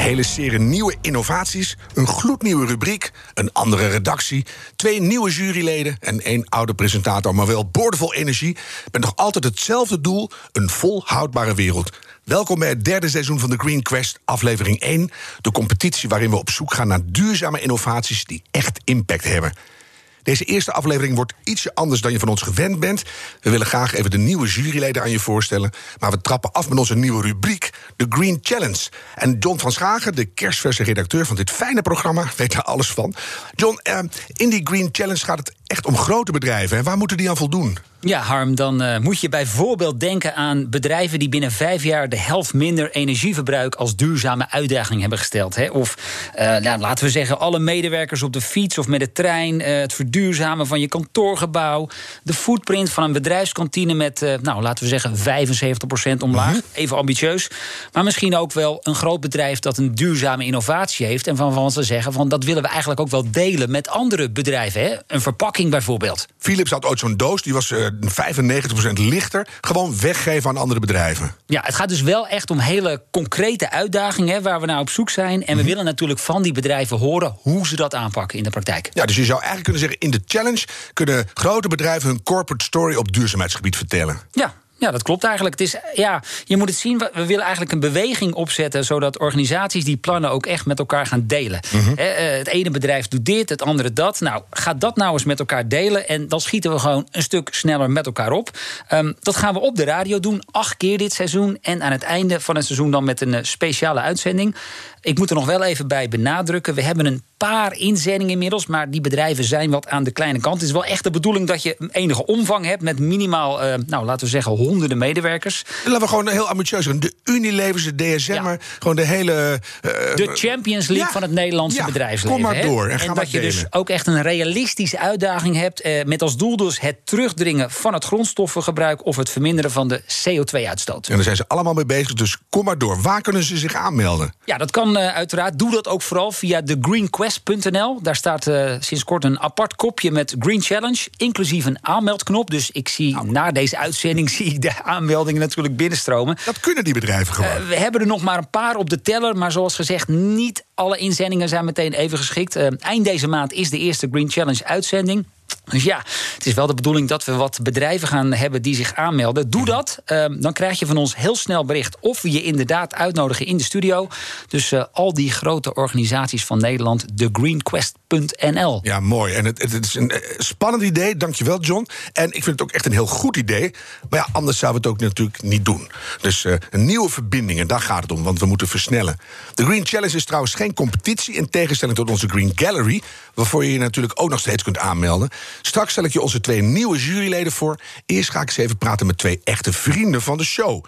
Hele serie nieuwe innovaties, een gloednieuwe rubriek, een andere redactie, twee nieuwe juryleden en één oude presentator, maar wel boordevol energie. Met nog altijd hetzelfde doel: een volhoudbare wereld. Welkom bij het derde seizoen van de Green Quest, aflevering 1. De competitie waarin we op zoek gaan naar duurzame innovaties die echt impact hebben. Deze eerste aflevering wordt ietsje anders dan je van ons gewend bent. We willen graag even de nieuwe juryleden aan je voorstellen. Maar we trappen af met onze nieuwe rubriek, de Green Challenge. En John van Schagen, de kerstverse redacteur van dit fijne programma, weet daar alles van. John, eh, in die Green Challenge gaat het echt om grote bedrijven. En waar moeten die aan voldoen? Ja, Harm, dan uh, moet je bijvoorbeeld denken aan bedrijven die binnen vijf jaar de helft minder energieverbruik als duurzame uitdaging hebben gesteld. Hè? Of uh, nou, laten we zeggen, alle medewerkers op de fiets of met de trein, uh, het verduurzamen van je kantoorgebouw, de footprint van een bedrijfskantine met, nou, laten we zeggen, 75% omlaag. -hmm. Even ambitieus. Maar misschien ook wel een groot bedrijf dat een duurzame innovatie heeft en van, van ze zeggen van dat willen we eigenlijk ook wel delen met andere bedrijven. Hè? Een verpakking bijvoorbeeld. Philips had ooit zo'n doos, die was 95% lichter gewoon weggeven aan andere bedrijven. Ja, het gaat dus wel echt om hele concrete uitdagingen waar we naar op zoek zijn. En we mm -hmm. willen natuurlijk van die bedrijven horen hoe ze dat aanpakken in de praktijk. Ja, dus je zou eigenlijk kunnen zeggen: in de challenge kunnen grote bedrijven hun corporate story op duurzaamheidsgebied vertellen. Ja, ja, dat klopt eigenlijk. Het is, ja, je moet het zien, we willen eigenlijk een beweging opzetten... zodat organisaties die plannen ook echt met elkaar gaan delen. Mm -hmm. het ene bedrijf doet dit, het andere dat. Nou, ga dat nou eens met elkaar delen... en dan schieten we gewoon een stuk sneller met elkaar op. Um, dat gaan we op de radio doen, acht keer dit seizoen... en aan het einde van het seizoen dan met een speciale uitzending. Ik moet er nog wel even bij benadrukken. We hebben een paar inzendingen inmiddels, maar die bedrijven zijn wat aan de kleine kant. Het is wel echt de bedoeling dat je enige omvang hebt met minimaal, uh, nou laten we zeggen, honderden medewerkers. Laten we gewoon heel ambitieus zijn. De Unilevers, de DSM, ja. gewoon de hele. Uh, de Champions League ja. van het Nederlandse ja, bedrijfsleven. Kom maar hè? door. En, en dat je dus ook echt een realistische uitdaging hebt. Uh, met als doel dus het terugdringen van het grondstoffengebruik of het verminderen van de CO2-uitstoot. En daar zijn ze allemaal mee bezig, dus kom maar door. Waar kunnen ze zich aanmelden? Ja, dat kan uiteraard. Doe dat ook vooral via Daar staat uh, sinds kort een apart kopje met Green Challenge, inclusief een aanmeldknop. Dus ik zie nou. na deze uitzending zie ik de aanmeldingen natuurlijk binnenstromen. Dat kunnen die bedrijven gewoon. Uh, we hebben er nog maar een paar op de teller, maar zoals gezegd, niet alle inzendingen zijn meteen even geschikt. Uh, eind deze maand is de eerste Green Challenge uitzending. Dus ja, het is wel de bedoeling dat we wat bedrijven gaan hebben die zich aanmelden. Doe dat. Uh, dan krijg je van ons heel snel bericht of we je inderdaad uitnodigen in de studio. Dus uh, al die grote organisaties van Nederland, thegreenquest.nl. Ja, mooi. En het, het, is een spannend idee. Dankjewel, John. En ik vind het ook echt een heel goed idee. Maar ja, anders zouden we het ook natuurlijk niet doen. Dus uh, een nieuwe verbindingen, daar gaat het om, want we moeten versnellen. De Green Challenge is trouwens geen competitie, in tegenstelling tot onze Green Gallery, waarvoor je je natuurlijk ook nog steeds kunt aanmelden. Straks stel ik je onze twee nieuwe juryleden voor. Eerst ga ik eens even praten met twee echte vrienden van de show.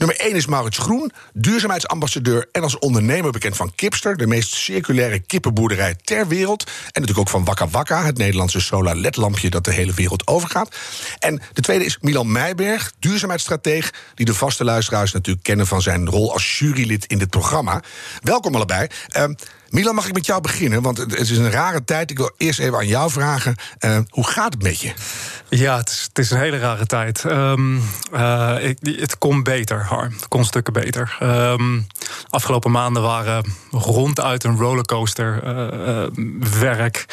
Nummer 1 is Maurits Groen, duurzaamheidsambassadeur en als ondernemer bekend van Kipster, de meest circulaire kippenboerderij ter wereld. En natuurlijk ook van Wakka Wakka, het Nederlandse solar LED-lampje dat de hele wereld overgaat. En de tweede is Milan Meijberg, duurzaamheidsstrateeg, die de vaste luisteraars natuurlijk kennen van zijn rol als jurylid in dit programma. Welkom allebei. Uh, Milan, mag ik met jou beginnen? Want het is een rare tijd. Ik wil eerst even aan jou vragen. Uh, hoe gaat het met je? Ja, het is, het is een hele rare tijd. Um, uh, ik, het kon beter, Harm. Het kon stukken beter. Um, afgelopen maanden waren ronduit een rollercoaster. Uh, werk,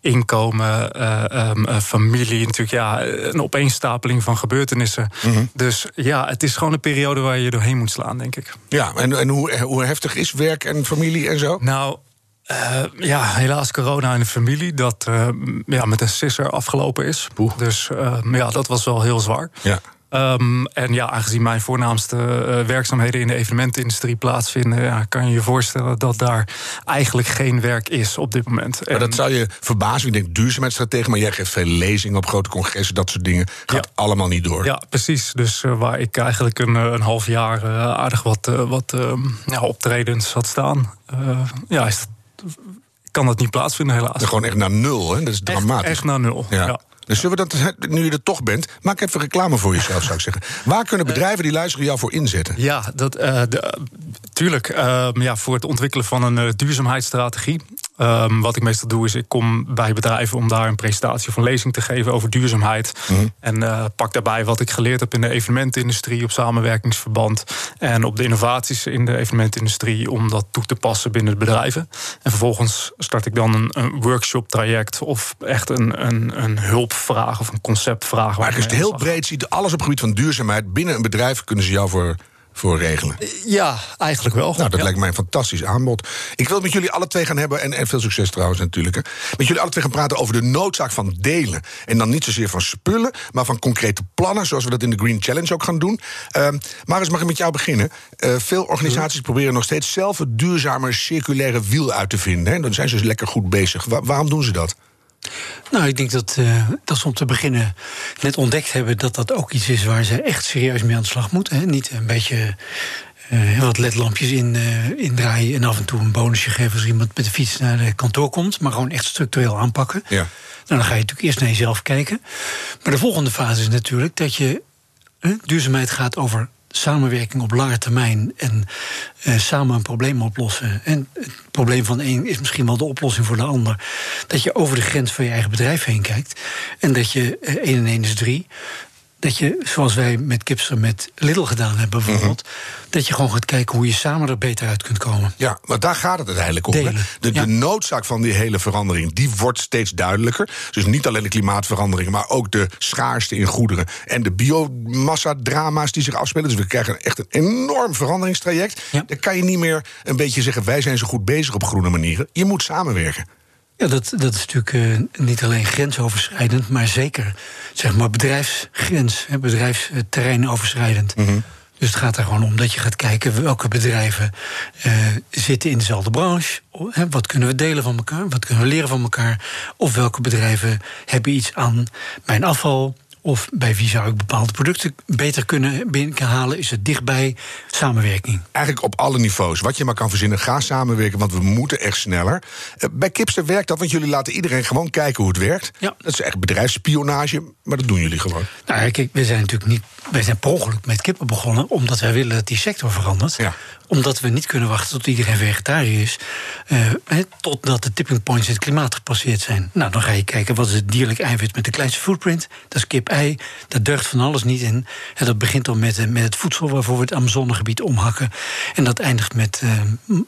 inkomen, um, familie. Natuurlijk ja, een opeenstapeling van gebeurtenissen. Mm -hmm. Dus ja, het is gewoon een periode waar je doorheen moet slaan, denk ik. Ja, en, en hoe, hoe heftig is werk en familie en zo? Nou, uh, ja, helaas corona in de familie. Dat uh, ja, met een sisser afgelopen is. Boe. Dus uh, ja, dat was wel heel zwaar. Ja. Ehm, en ja, aangezien mijn voornaamste werkzaamheden in de evenementenindustrie plaatsvinden, ja, kan je je voorstellen dat daar eigenlijk geen werk is op dit moment. Maar dat zou je verbazen. Ik denk duurzaamheidsstratege, maar jij geeft veel lezingen op grote congressen, dat soort dingen. Gaat allemaal niet door. Ja, precies. Dus uh, waar ik eigenlijk een, een half jaar uh, aardig wat, wat ja, optredens had staan, ja, is kan dat niet plaatsvinden, helaas. Gewoon echt naar nul, hè? Dat is dramatisch. Echt, echt naar nul. ja. Dus zullen we dat, nu je er toch bent, maak even reclame voor jezelf, zou ik zeggen. Waar kunnen bedrijven die luisteren jou voor inzetten? Ja, dat, uh, de, tuurlijk. Uh, ja, voor het ontwikkelen van een uh, duurzaamheidsstrategie. Um, wat ik meestal doe, is ik kom bij bedrijven om daar een presentatie of een lezing te geven over duurzaamheid. Mm En uh, pak daarbij wat ik geleerd heb in de evenementenindustrie op samenwerkingsverband. En op de innovaties in de evenementenindustrie om dat toe te passen binnen de bedrijven. En vervolgens start ik dan een, een workshop traject of echt een, een, een hulpvraag of een conceptvraag. Maar je het heel breed ziet, alles op het gebied van duurzaamheid binnen een bedrijf kunnen ze jou voor voor regelen. Ja, eigenlijk wel. Nou, dat ja. lijkt mij een fantastisch aanbod. Ik wil met jullie alle twee gaan hebben, en, en veel succes trouwens natuurlijk... Hè, met jullie alle twee gaan praten over de noodzaak van delen. En dan niet zozeer van spullen, maar van concrete plannen... zoals we dat in de Green Challenge ook gaan doen. Uh, Marius, mag ik met jou beginnen? Uh, veel organisaties proberen nog steeds zelf... het duurzame circulaire wiel uit te vinden. Hè. Dan zijn ze dus lekker goed bezig. Wa waarom doen ze dat? Nou, ik denk dat, uh, dat ze om te beginnen net ontdekt hebben dat dat ook iets is waar ze echt serieus mee aan de slag moeten. Hè? Niet een beetje uh, wat ledlampjes in, uh, indraaien en af en toe een bonusje geven als iemand met de fiets naar de kantoor komt, maar gewoon echt structureel aanpakken. Ja. Nou, dan ga je natuurlijk eerst naar jezelf kijken. Maar de volgende fase is natuurlijk dat je. duurzaamheid gaat over samenwerking op lange termijn en uh, samen een probleem oplossen. En het probleem van de is misschien wel de oplossing voor de ander. Dat je over de grens van je eigen bedrijf heen kijkt. En dat je uh, 1 en 1 is 3 dat je, zoals wij met Kipster met Lidl gedaan hebben bijvoorbeeld... Mm -hmm. dat je gewoon gaat kijken hoe je samen er beter uit kunt komen. Ja, maar daar gaat het uiteindelijk om. De, de noodzaak van die hele verandering, die wordt steeds duidelijker. Dus niet alleen de klimaatverandering, maar ook de schaarste in goederen... en de biomassa-drama's die zich afspelen. Dus we krijgen echt een enorm veranderingstraject. Ja. Dan kan je niet meer een beetje zeggen... wij zijn zo goed bezig op groene manieren. Je moet samenwerken. Ja, dat, dat is natuurlijk uh, niet alleen grensoverschrijdend, maar zeker zeg maar bedrijfsgrens, bedrijfsterrein overschrijdend. Mm -hmm. Dus het gaat er gewoon om dat je gaat kijken welke bedrijven uh, zitten in dezelfde branche. Hè, wat kunnen we delen van elkaar? Wat kunnen we leren van elkaar? Of welke bedrijven hebben iets aan mijn afval? Of bij wie zou ik bepaalde producten beter kunnen binnenhalen? Is het dichtbij samenwerking? Eigenlijk op alle niveaus. Wat je maar kan verzinnen, ga samenwerken, want we moeten echt sneller. Uh, bij Kipster werkt dat, want jullie laten iedereen gewoon kijken hoe het werkt. Ja. Dat is echt bedrijfsspionage, maar dat doen jullie gewoon. Nou, kijk, we zijn natuurlijk niet. Wij zijn per ongeluk met kippen begonnen, omdat wij willen dat die sector verandert. Ja. Omdat we niet kunnen wachten tot iedereen vegetariër is. Uh, totdat de tipping points in het klimaat gepasseerd zijn. Nou, dan ga je kijken wat is het dierlijk eiwit met de kleinste footprint. Dat is kip ei. Daar deugt van alles niet in. En dat begint dan met, met het voedsel waarvoor we het Amazonegebied omhakken. En dat eindigt met, uh,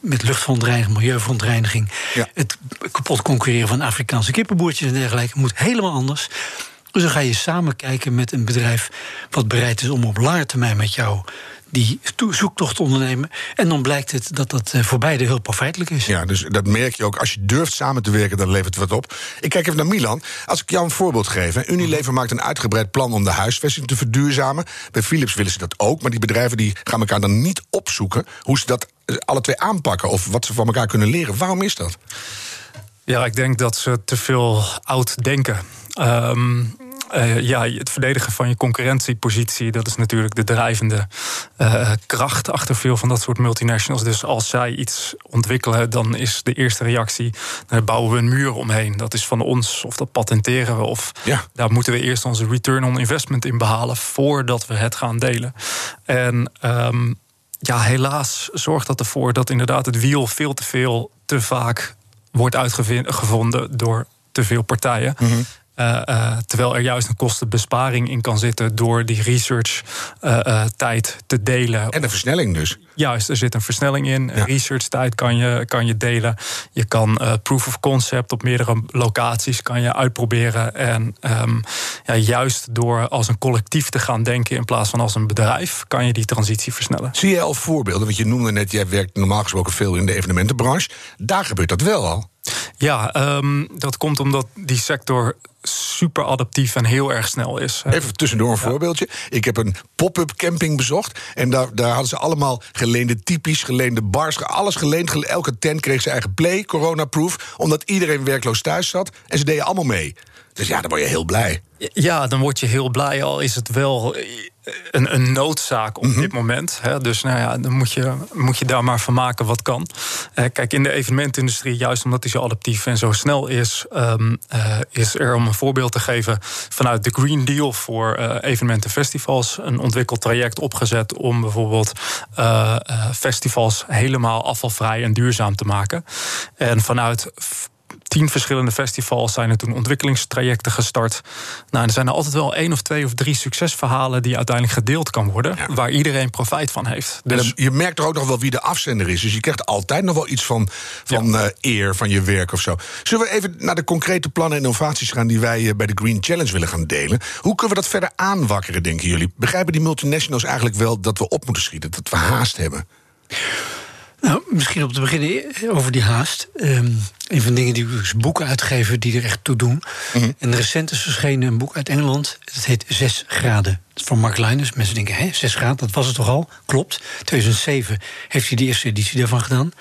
met luchtverontreiniging, milieuverontreiniging. Ja. Het kapot concurreren van Afrikaanse kippenboertjes en dergelijke. Moet helemaal anders. Dus dan ga je samen kijken met een bedrijf wat bereid is om op lange termijn met jou die zoektocht te ondernemen. En dan blijkt het dat dat voor beide heel profijtelijk is. Ja, dus dat merk je ook. Als je durft samen te werken, dan levert het wat op. Ik kijk even naar Milan. Als ik jou een voorbeeld geef. Unilever maakt een uitgebreid plan om de huisvesting te verduurzamen. Bij Philips willen ze dat ook. Maar die bedrijven die gaan elkaar dan niet opzoeken hoe ze dat alle twee aanpakken. Of wat ze van elkaar kunnen leren. Waarom is dat? Ja, ik denk dat ze te veel oud denken. Um, uh, ja, het verdedigen van je concurrentiepositie, dat is natuurlijk de drijvende uh, kracht achter veel van dat soort multinationals. Dus als zij iets ontwikkelen, dan is de eerste reactie: daar bouwen we een muur omheen. Dat is van ons, of dat patenteren we, of ja. daar moeten we eerst onze return on investment in behalen voordat we het gaan delen. En um, ja, helaas zorgt dat ervoor dat inderdaad het wiel veel te veel, te vaak wordt uitgevonden door te veel partijen. Mm -hmm. Uh, uh, terwijl er juist een kostenbesparing in kan zitten door die research uh, tijd te delen. En de versnelling dus. Juist, er zit een versnelling in. Ja. Research tijd kan je, kan je delen. Je kan proof of concept op meerdere locaties kan je uitproberen. En um, ja, juist door als een collectief te gaan denken in plaats van als een bedrijf, kan je die transitie versnellen. Zie je al voorbeelden? Want je noemde net, jij werkt normaal gesproken veel in de evenementenbranche. Daar gebeurt dat wel al. Ja, um, dat komt omdat die sector super adaptief en heel erg snel is. Even tussendoor een voorbeeldje. Ik heb een pop-up camping bezocht. En daar, daar hadden ze allemaal geleende typisch, geleende bars, alles geleend. Elke tent kreeg zijn eigen play, corona-proof. Omdat iedereen werkloos thuis zat. En ze deden allemaal mee. Dus ja, dan word je heel blij. Ja, dan word je heel blij, al is het wel een, een noodzaak op mhm. dit moment. Hè. Dus nou ja, dan moet je, moet je daar maar van maken wat kan. Uh, kijk, in de evenementindustrie, juist omdat die zo adaptief en zo snel is, um, uh, is er om een voorbeeld te geven vanuit de Green Deal voor uh, evenementen festivals een ontwikkeld traject opgezet om bijvoorbeeld festivals helemaal afvalvrij en duurzaam te maken. En vanuit tien verschillende festivals zijn er toen ontwikkelingstrajecten gestart. Nou, er zijn er altijd wel één of twee of drie succesverhalen die uiteindelijk gedeeld kan worden, waar iedereen profijt van heeft. Dus je merkt toch ook nog wel wie de afzender is. Dus je krijgt altijd nog wel iets van, van eh, eer van je werk of zo. Zullen we even naar de concrete plannen en innovaties gaan die wij eh, bij de Green Challenge willen gaan delen? Hoe kunnen we dat verder aanwakkeren, denken jullie? Begrijpen die multinationals eigenlijk wel dat we op moeten schieten, dat we haast hebben? Nou, misschien om te beginnen over die haast. Um, een van de dingen die we boeken uitgeven die er echt toe doen. Mhm. En recent is verschenen een boek uit Engeland. Het heet 6 graden. Dat van Mark Linus. Mensen denken, hè, 6 graden, dat was het toch al? Klopt. 2007 heeft hij de eerste editie daarvan gedaan.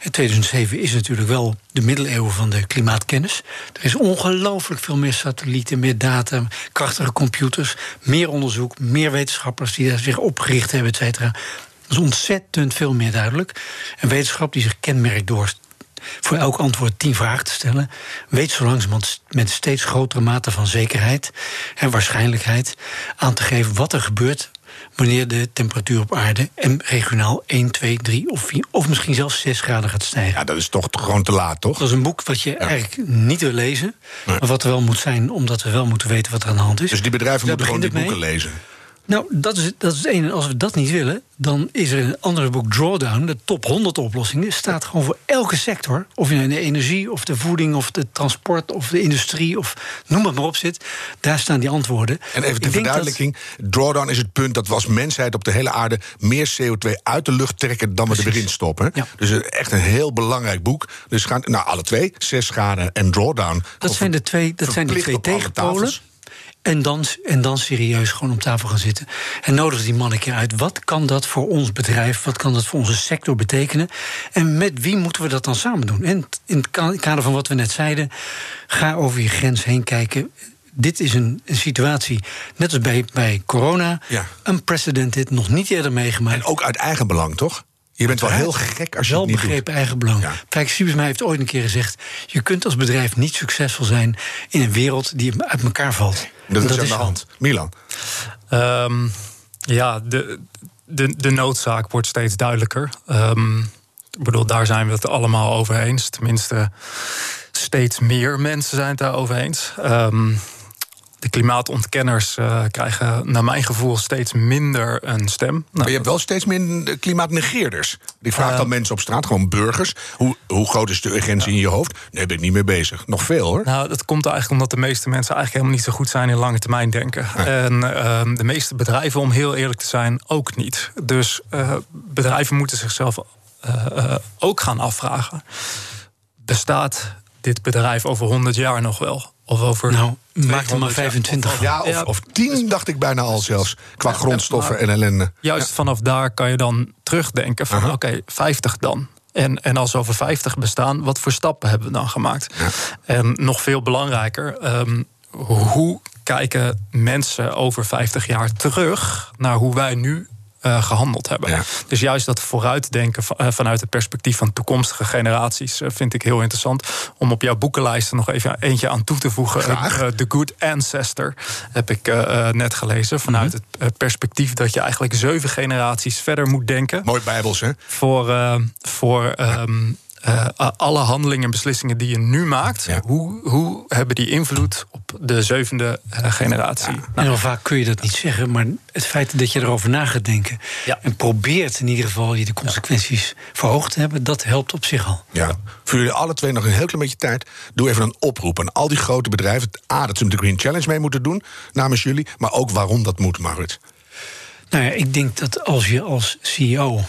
En 2007 is natuurlijk wel de middeleeuwen van de klimaatkennis. Er is ongelooflijk veel meer satellieten, meer data, krachtige computers, meer onderzoek, meer wetenschappers die daar zich opgericht hebben, et cetera. Dat is ontzettend veel meer duidelijk. Een wetenschap die zich kenmerkt door voor elk antwoord tien vragen te stellen, weet zo langzamerhand met steeds grotere mate van zekerheid en waarschijnlijkheid aan te geven wat er gebeurt wanneer de temperatuur op aarde en regionaal 1, 2, 3 of 4 of misschien zelfs 6 graden gaat stijgen. Ja, dat is toch gewoon te laat, toch? Dat is een boek wat je eigenlijk niet wil lezen, maar wat er wel moet zijn, omdat we wel moeten weten wat er aan de hand is. Dus die bedrijven moeten gewoon die boeken lezen. Nou, dat is, dat is het ene. Als we dat niet willen, dan is er een andere boek, Drawdown, de top 100 oplossingen. Staat gewoon voor elke sector. Of je nou in de energie, of de voeding, of de transport, of de industrie, of noem het maar op zit. Daar staan die antwoorden. En even ter verduidelijking: Drawdown is het punt dat we als mensheid op de hele aarde meer CO2 uit de lucht trekken dan we erin stoppen. Ja. Dus echt een heel belangrijk boek. Dus gaan, nou, alle twee, 6 graden en Drawdown. Dat zijn de twee, dat zijn de twee tegenpolen. En dan, en dan serieus gewoon op tafel gaan zitten. En nodig die man een keer uit. Wat kan dat voor ons bedrijf, wat kan dat voor onze sector betekenen? En met wie moeten we dat dan samen doen? En in het kader van wat we net zeiden, ga over je grens heen kijken dit is een, een, situatie, net als bij, bij corona, ja. unprecedented, nog niet eerder meegemaakt. En ook uit eigen belang, toch? Je bent wel heel gek als je wel het niet begrepen eigen belang. Ja. Kijk, Siebesma heeft ooit een keer gezegd... je kunt als bedrijf niet succesvol zijn in een wereld die uit elkaar valt. Dat, is aan de hand. Milan? Um, ja, de, de, de noodzaak wordt steeds duidelijker. Um, ik bedoel, daar zijn we het allemaal over eens. Tenminste, steeds meer mensen zijn het daarover eens. Um, de klimaatontkenners uh, krijgen naar mijn gevoel steeds minder een stem. Nou, maar je hebt wel steeds minder klimaatnegeerders. Die vraagt uh, dan mensen op straat, gewoon burgers. Hoe, hoe groot is de urgentie in je hoofd? Nee, ben ik niet mee bezig. Nog veel hoor. Nou, dat komt eigenlijk omdat de meeste mensen eigenlijk helemaal niet zo goed zijn in lange termijn denken. En uh, de meeste bedrijven, om heel eerlijk te zijn, ook niet. Dus eh, bedrijven moeten zichzelf eh, ook gaan afvragen. Bestaat dit bedrijf over 100 jaar nog wel? Of over. Nou, maak er maar 25 of, ja, of, of 10 dacht ik bijna al zelfs. Qua grondstoffen en ellende. Juist vanaf daar kan je dan terugdenken van: oké, 50 dan. En, en als we over 50 bestaan, wat voor stappen hebben we dan gemaakt? Ja. En nog veel belangrijker, um, hoe kijken mensen over 50 jaar terug naar hoe wij nu uh, gehandeld hebben. Dus juist dat vooruitdenken uh, vanuit het perspectief van toekomstige generaties uh, vind ik heel interessant. Om op jouw boekenlijst nog even eentje aan toe te voegen. The Good Ancestor heb ik net gelezen. Vanuit mm -hmm. het perspectief dat je eigenlijk zeven generaties verder moet denken. Mooi bijbels, hè? Voor, voor um, uh, alle handelingen en beslissingen die je nu maakt, hoe, hoe hebben die invloed op de zevende uh, generatie? Ja. Nou, en vaak kun je dat niet zeggen, maar het feit dat je erover na gaat denken ja. en probeert in ieder geval je de consequenties verhoogd te hebben, dat helpt op zich al. Ja. Voor jullie alle twee nog een heel klein beetje tijd. Doe even een oproep aan al die grote bedrijven. A, dat ze de Green Challenge mee moeten doen namens jullie, maar ook waarom dat moet, Marit. Nou ja, ik denk dat als je als CEO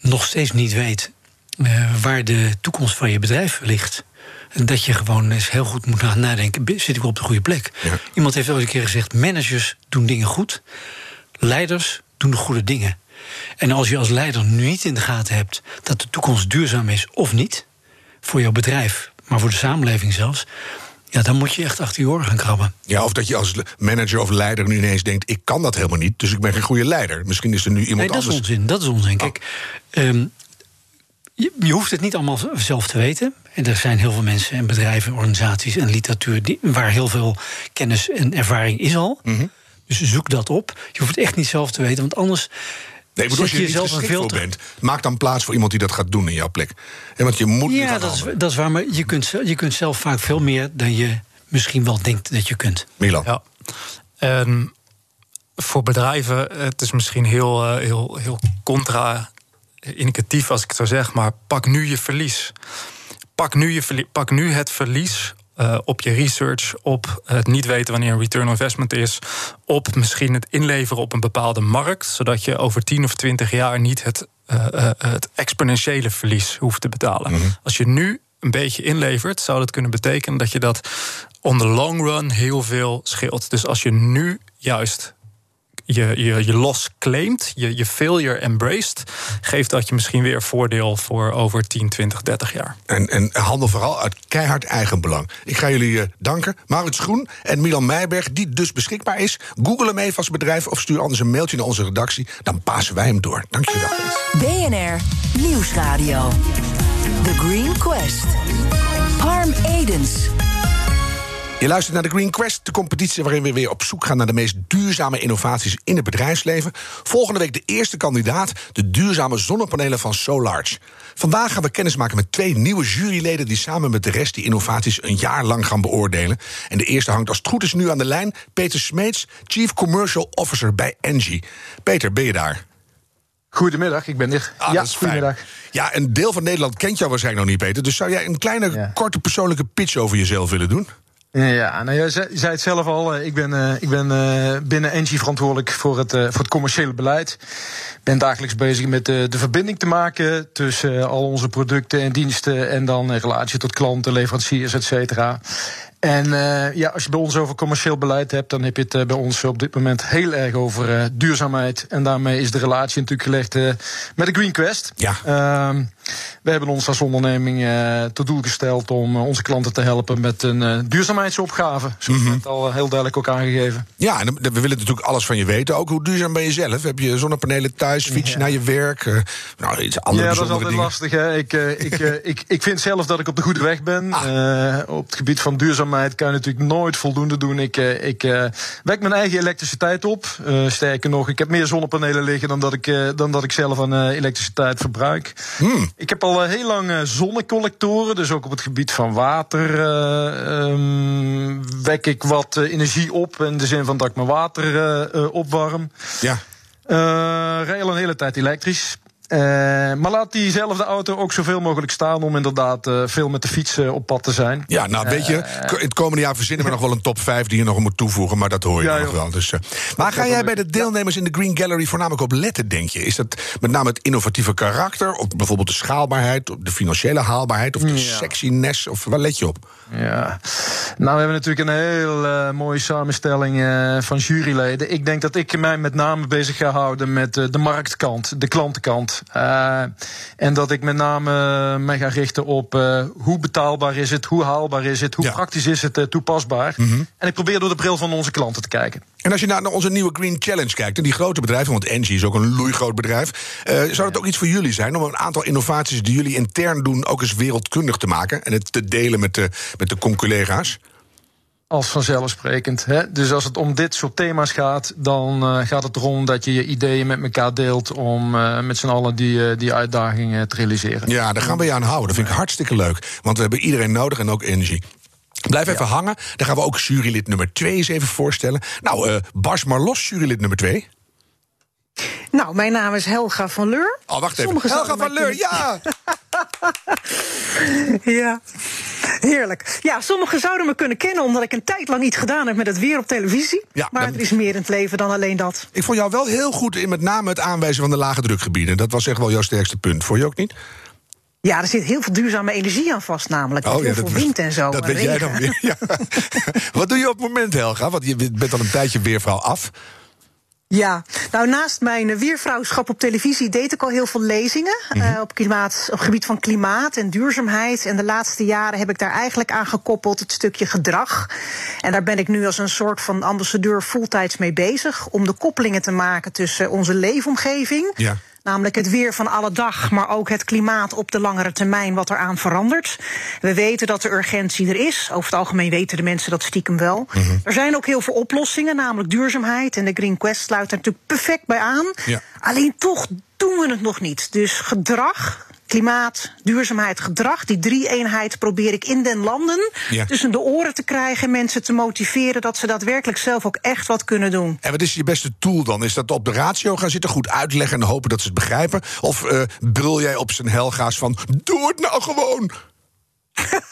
nog steeds niet weet eh, waar de toekomst van je bedrijf ligt. En dat je gewoon eens heel goed moet gaan nadenken: zit ik op de goede plek? Ja. Iemand heeft ooit een keer gezegd: managers doen dingen goed, leiders doen de goede dingen. En als je als leider nu niet in de gaten hebt dat de toekomst duurzaam is of niet, voor jouw bedrijf, maar voor de samenleving zelfs, ja, dan moet je echt achter je oren gaan krabben. Ja, of dat je als manager of leider nu ineens denkt: ik kan dat helemaal niet, dus ik ben geen goede leider. Misschien is er nu iemand Nee, dat is onzin. Dat is onzin. Kijk, ehm, je, je hoeft het niet allemaal zelf te weten. En er zijn heel veel mensen en bedrijven, organisaties en literatuur die, waar heel veel kennis en ervaring is al. Mhm. Dus zoek dat op. Je hoeft het echt niet zelf te weten, want anders. Nee, bedoel, als je niet jezelf een te- bent, maak dan plaats voor iemand die dat gaat doen in jouw plek. En want je moet Ja, dat is, dat is waar. Maar je kunt, je kunt zelf vaak veel meer dan je misschien wel denkt dat je kunt. Milan. Ja. En voor bedrijven, het is misschien heel, eh, heel, heel contra-indicatief als ik het zo zeg, maar pak nu je verlies. Pak nu, je pak nu het verlies eh, op je research, op het niet weten wanneer een return on investment is, op misschien het inleveren op een bepaalde markt, zodat je over 10 of 20 jaar niet het, eh, eh, het exponentiële verlies hoeft te betalen. Als je nu een beetje inlevert, zou dat kunnen betekenen dat je dat on the long run heel veel scheelt. Dus als je nu juist je, je, je loss claimt, je, je failure embraced, geeft dat je misschien weer voordeel voor over 10, 20, 30 jaar. En, en handel vooral uit keihard eigenbelang. Ik ga jullie eh, danken. Maurits Groen en Milan Meijberg, die dus beschikbaar is. Google hem even als bedrijf of stuur anders een mailtje naar onze redactie. Dan passen wij hem door. Dankjewel. BNR Nieuwsradio. The Green Quest. Harm Edens. Je luistert naar de Green Quest, de competitie waarin we weer op zoek gaan naar de meest duurzame innovaties in het bedrijfsleven. Volgende week de eerste kandidaat, de duurzame zonnepanelen van Solarge. Vandaag gaan we kennismaken met twee nieuwe juryleden die samen met de rest die innovaties een jaar lang gaan beoordelen. En de eerste hangt als het goed is nu aan de lijn, Peter Smeets, Chief Commercial Officer bij Engie. Peter, ben je daar? Goedemiddag, ik ben er. Ah, ja, goedemiddag. Ja, een deel van Nederland kent jou waarschijnlijk nog niet, Peter. Dus zou jij een kleine, Ja. korte persoonlijke pitch over jezelf willen doen? Ja, nou, jij zei, zei het zelf al. eh, Ik ben, eh, ik ben eh, binnen Engie verantwoordelijk voor het, voor het commerciële beleid. Ik ben dagelijks bezig met de verbinding te maken tussen al onze producten en diensten. En dan in relatie tot klanten, leveranciers, et cetera. En ja, als je bij ons over commercieel beleid hebt, dan heb je het bij ons op dit moment heel erg over duurzaamheid. En daarmee is de relatie natuurlijk gelegd met de Green Quest. Ja. Ehm, we hebben ons als onderneming eh, tot doel gesteld om eh, onze klanten te helpen met een eh, duurzaamheidsopgave. Zoals Mhm. net al heel duidelijk ook aangegeven. Ja, en we willen natuurlijk alles van je weten. Ook hoe duurzaam ben je zelf? Heb je zonnepanelen thuis? Fiets je naar je werk? Nou, iets andere ja, dat is altijd dingen. lastig. Hè? Ik, ik, ik, ik vind zelf dat ik op de goede weg ben. Ah. Op het gebied van duurzaamheid kan je natuurlijk nooit voldoende doen. Ik, ik wek mijn eigen elektriciteit op. Sterker nog, ik heb meer zonnepanelen liggen dan dat ik, dan dat ik zelf aan elektriciteit verbruik. Hmm. Ik heb al eh, heel lang eh, zonnecollectoren. Dus ook op het gebied van water eh, ehm, wek ik wat energie op. In de zin van dat ik mijn water opwarm. Ja. Eh rij al een hele tijd elektrisch. Eh, maar laat diezelfde auto ook zoveel mogelijk staan om inderdaad eh, veel met de fiets eh, op pad te zijn. Ja, nou weet je, in het komende jaar verzinnen we nog wel een top 5 die je nog moet toevoegen, maar dat hoor je Ja, nog joh. wel. Dus, maar ga jij bij de deelnemers in de Green Gallery voornamelijk op letten, denk je? Is dat met name het innovatieve karakter, of bijvoorbeeld de schaalbaarheid, of de financiële haalbaarheid, of de Ja. sexiness, of waar let je op? Ja. Nou, we hebben natuurlijk een heel mooie samenstelling van juryleden. Ik denk dat ik mij met name bezig ga houden met de marktkant, de klantenkant. Eh, en dat ik met name mij ga richten op eh, hoe betaalbaar is het, hoe haalbaar is het, hoe Ja. Mhm. praktisch is het eh, toepasbaar. En ik probeer door de bril van onze klanten te kijken. En als je nou naar onze nieuwe Green Challenge kijkt, en die grote bedrijven, want Engie is ook een loeigroot bedrijf, zou het ook iets voor jullie zijn om een aantal innovaties die jullie intern doen ook eens wereldkundig te maken en het te delen met de, met de conculega's? Als vanzelfsprekend. Hè? Dus als het om dit soort thema's gaat, dan eh, gaat het erom dat je je ideeën met elkaar deelt om eh, met z'n allen die, eh, die uitdagingen te realiseren. Ja, daar gaan we je aan houden. Dat vind ik hartstikke leuk. Want we hebben iedereen nodig en ook energie. Blijf even hangen. Dan gaan we ook jurylid nummer 2 eens even voorstellen. Nou, eh Bas Marlos, jurylid nummer 2. Nou, mijn naam is Helga van Leur. Oh, wacht even. Sommigen Helga van Leur, ja! Ja, heerlijk. Ja, sommigen zouden me kunnen kennen omdat ik een tijd lang iets gedaan heb met het weer op televisie. Ja, maar dan- er is meer in het leven dan alleen dat. Ik vond jou wel heel goed in met name het aanwijzen van de lage drukgebieden. Dat was echt wel jouw sterkste punt. Vond je ook niet? Ja, er zit heel veel duurzame energie aan vast, namelijk. Oh, heel ja, veel wind en zo. Dat weet jij dan weer. Ja. Wat doe je op het moment, Helga? Want je bent al een tijdje weervrouw af. Ja, nou naast mijn weervrouwschap op televisie deed ik al heel veel lezingen eh, op, klimaat, op gebied van klimaat en duurzaamheid. En de laatste jaren heb ik daar eigenlijk aan gekoppeld het stukje gedrag. En daar ben ik nu als een soort van ambassadeur fulltijds mee bezig om de koppelingen te maken tussen onze leefomgeving. Ja. Namelijk het weer van alle dag, maar ook het klimaat op de langere termijn, wat eraan verandert. We weten dat de urgentie er is. Over het algemeen weten de mensen dat stiekem wel. Er zijn ook heel veel oplossingen, namelijk duurzaamheid. En de Green Quest sluit er natuurlijk perfect bij aan. Ja. Alleen toch doen we het nog niet. Dus gedrag. Klimaat, duurzaamheid, gedrag. Die drie-eenheid probeer ik in den landen Ja. tussen de oren te krijgen. en Mensen te motiveren dat ze daadwerkelijk zelf ook echt wat kunnen doen. En wat is je beste tool dan? Is dat op de ratio gaan zitten, goed uitleggen en hopen dat ze het begrijpen? Of eh, brul jij op zijn Helga's van: doe het nou gewoon?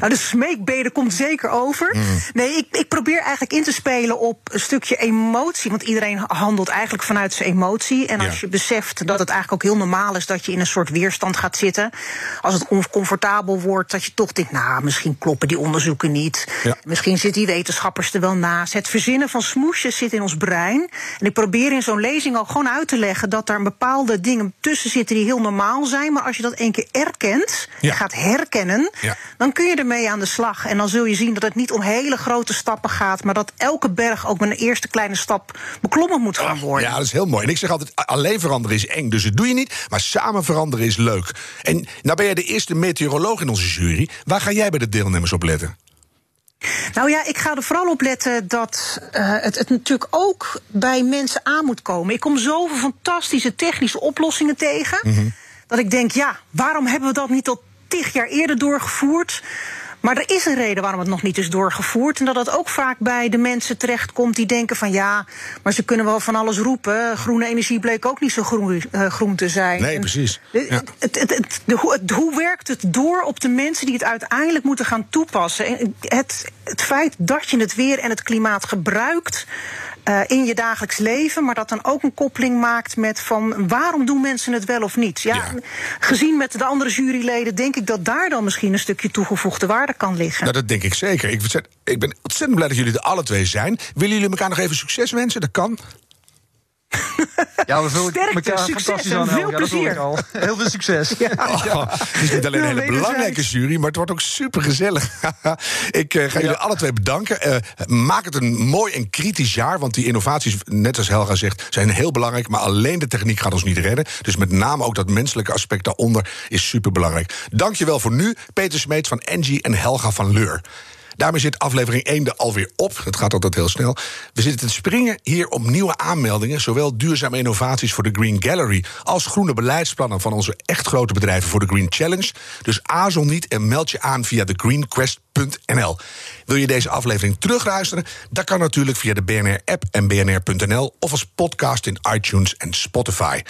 Nou, de smeekbede komt zeker over. Nee, ik, ik probeer eigenlijk in te spelen op een stukje emotie. Want iedereen handelt eigenlijk vanuit zijn emotie. En als Ja. je beseft dat het eigenlijk ook heel normaal is dat je in een soort weerstand gaat zitten. Als het oncomfortabel wordt, dat je toch denkt: nou, misschien kloppen die onderzoeken niet. Ja. Misschien zitten die wetenschappers er wel naast. Het verzinnen van smoesjes zit in ons brein. En ik probeer in zo'n lezing ook gewoon uit te leggen dat er bepaalde dingen tussen zitten die heel normaal zijn. Maar als je dat één keer erkent, Ja. gaat herkennen, Ja. Dan kun je ermee aan de slag. En dan zul je zien dat het niet om hele grote stappen gaat, maar dat elke berg ook met een eerste kleine stap beklommen moet gaan worden. Ja, dat is heel mooi. En ik zeg altijd: alleen veranderen is eng, dus dat doe je niet. Maar samen veranderen is leuk. En nou ben jij de eerste meteoroloog in onze jury. Waar ga jij bij de deelnemers op letten? Nou ja, ik ga er vooral op letten dat eh, het, het natuurlijk ook bij mensen aan moet komen. Ik kom zoveel fantastische technische oplossingen tegen. Dat ik denk, ja, waarom hebben we dat niet al tig jaar eerder doorgevoerd? Maar er is een reden waarom het nog niet is doorgevoerd. En dat het ook vaak bij de mensen terechtkomt die denken van ja, maar ze kunnen wel van alles roepen. Groene energie bleek ook niet zo groen, eh, groen te zijn. Nee, precies. de- Ja. het, het, het, de, hoe, werkt het door op de mensen die het uiteindelijk moeten gaan toepassen? En Het, het feit dat je het weer en het klimaat gebruikt eh, in je dagelijks leven, maar dat dan ook een koppeling maakt met van waarom doen mensen het wel of niet? Ja, Ja. Gezien met de andere juryleden denk ik dat daar dan misschien een stukje toegevoegde waarde kan liggen. Nou, dat denk ik zeker. Ik, ik ben ontzettend blij dat jullie er alle twee zijn. Willen jullie elkaar nog even succes wensen? Dat kan. Ja, we vullen Sterkte, elkaar succes fantastisch en aan. veel plezier. al. Heel veel succes. Oh, het is niet alleen een hele belangrijke jury, maar het wordt ook super gezellig. ik eh, ga jullie alle twee bedanken. Eh, maak het een mooi en kritisch jaar, want die innovaties, net als Helga zegt, zijn heel belangrijk. Maar alleen de techniek gaat ons niet redden. Dus met name ook dat menselijke aspect daaronder is super belangrijk. Dankjewel voor nu, Peter Smeets van Engie en Helga van Leur. Daarmee zit aflevering 1 er alweer op. Het gaat altijd heel snel. We zitten te springen hier op nieuwe aanmeldingen. Zowel duurzame innovaties voor de Green Gallery. als groene beleidsplannen van onze echt grote bedrijven voor de Green Challenge. Dus aarzel niet en meld je aan via thegreenquest.nl. Wil je deze aflevering terugluisteren? Dat kan natuurlijk via de BNR-app en bnr.nl. of als podcast in iTunes en Spotify.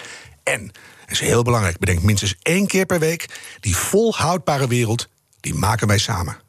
En, dat is heel belangrijk, bedenk minstens één keer per week. die volhoudbare wereld, die maken wij samen.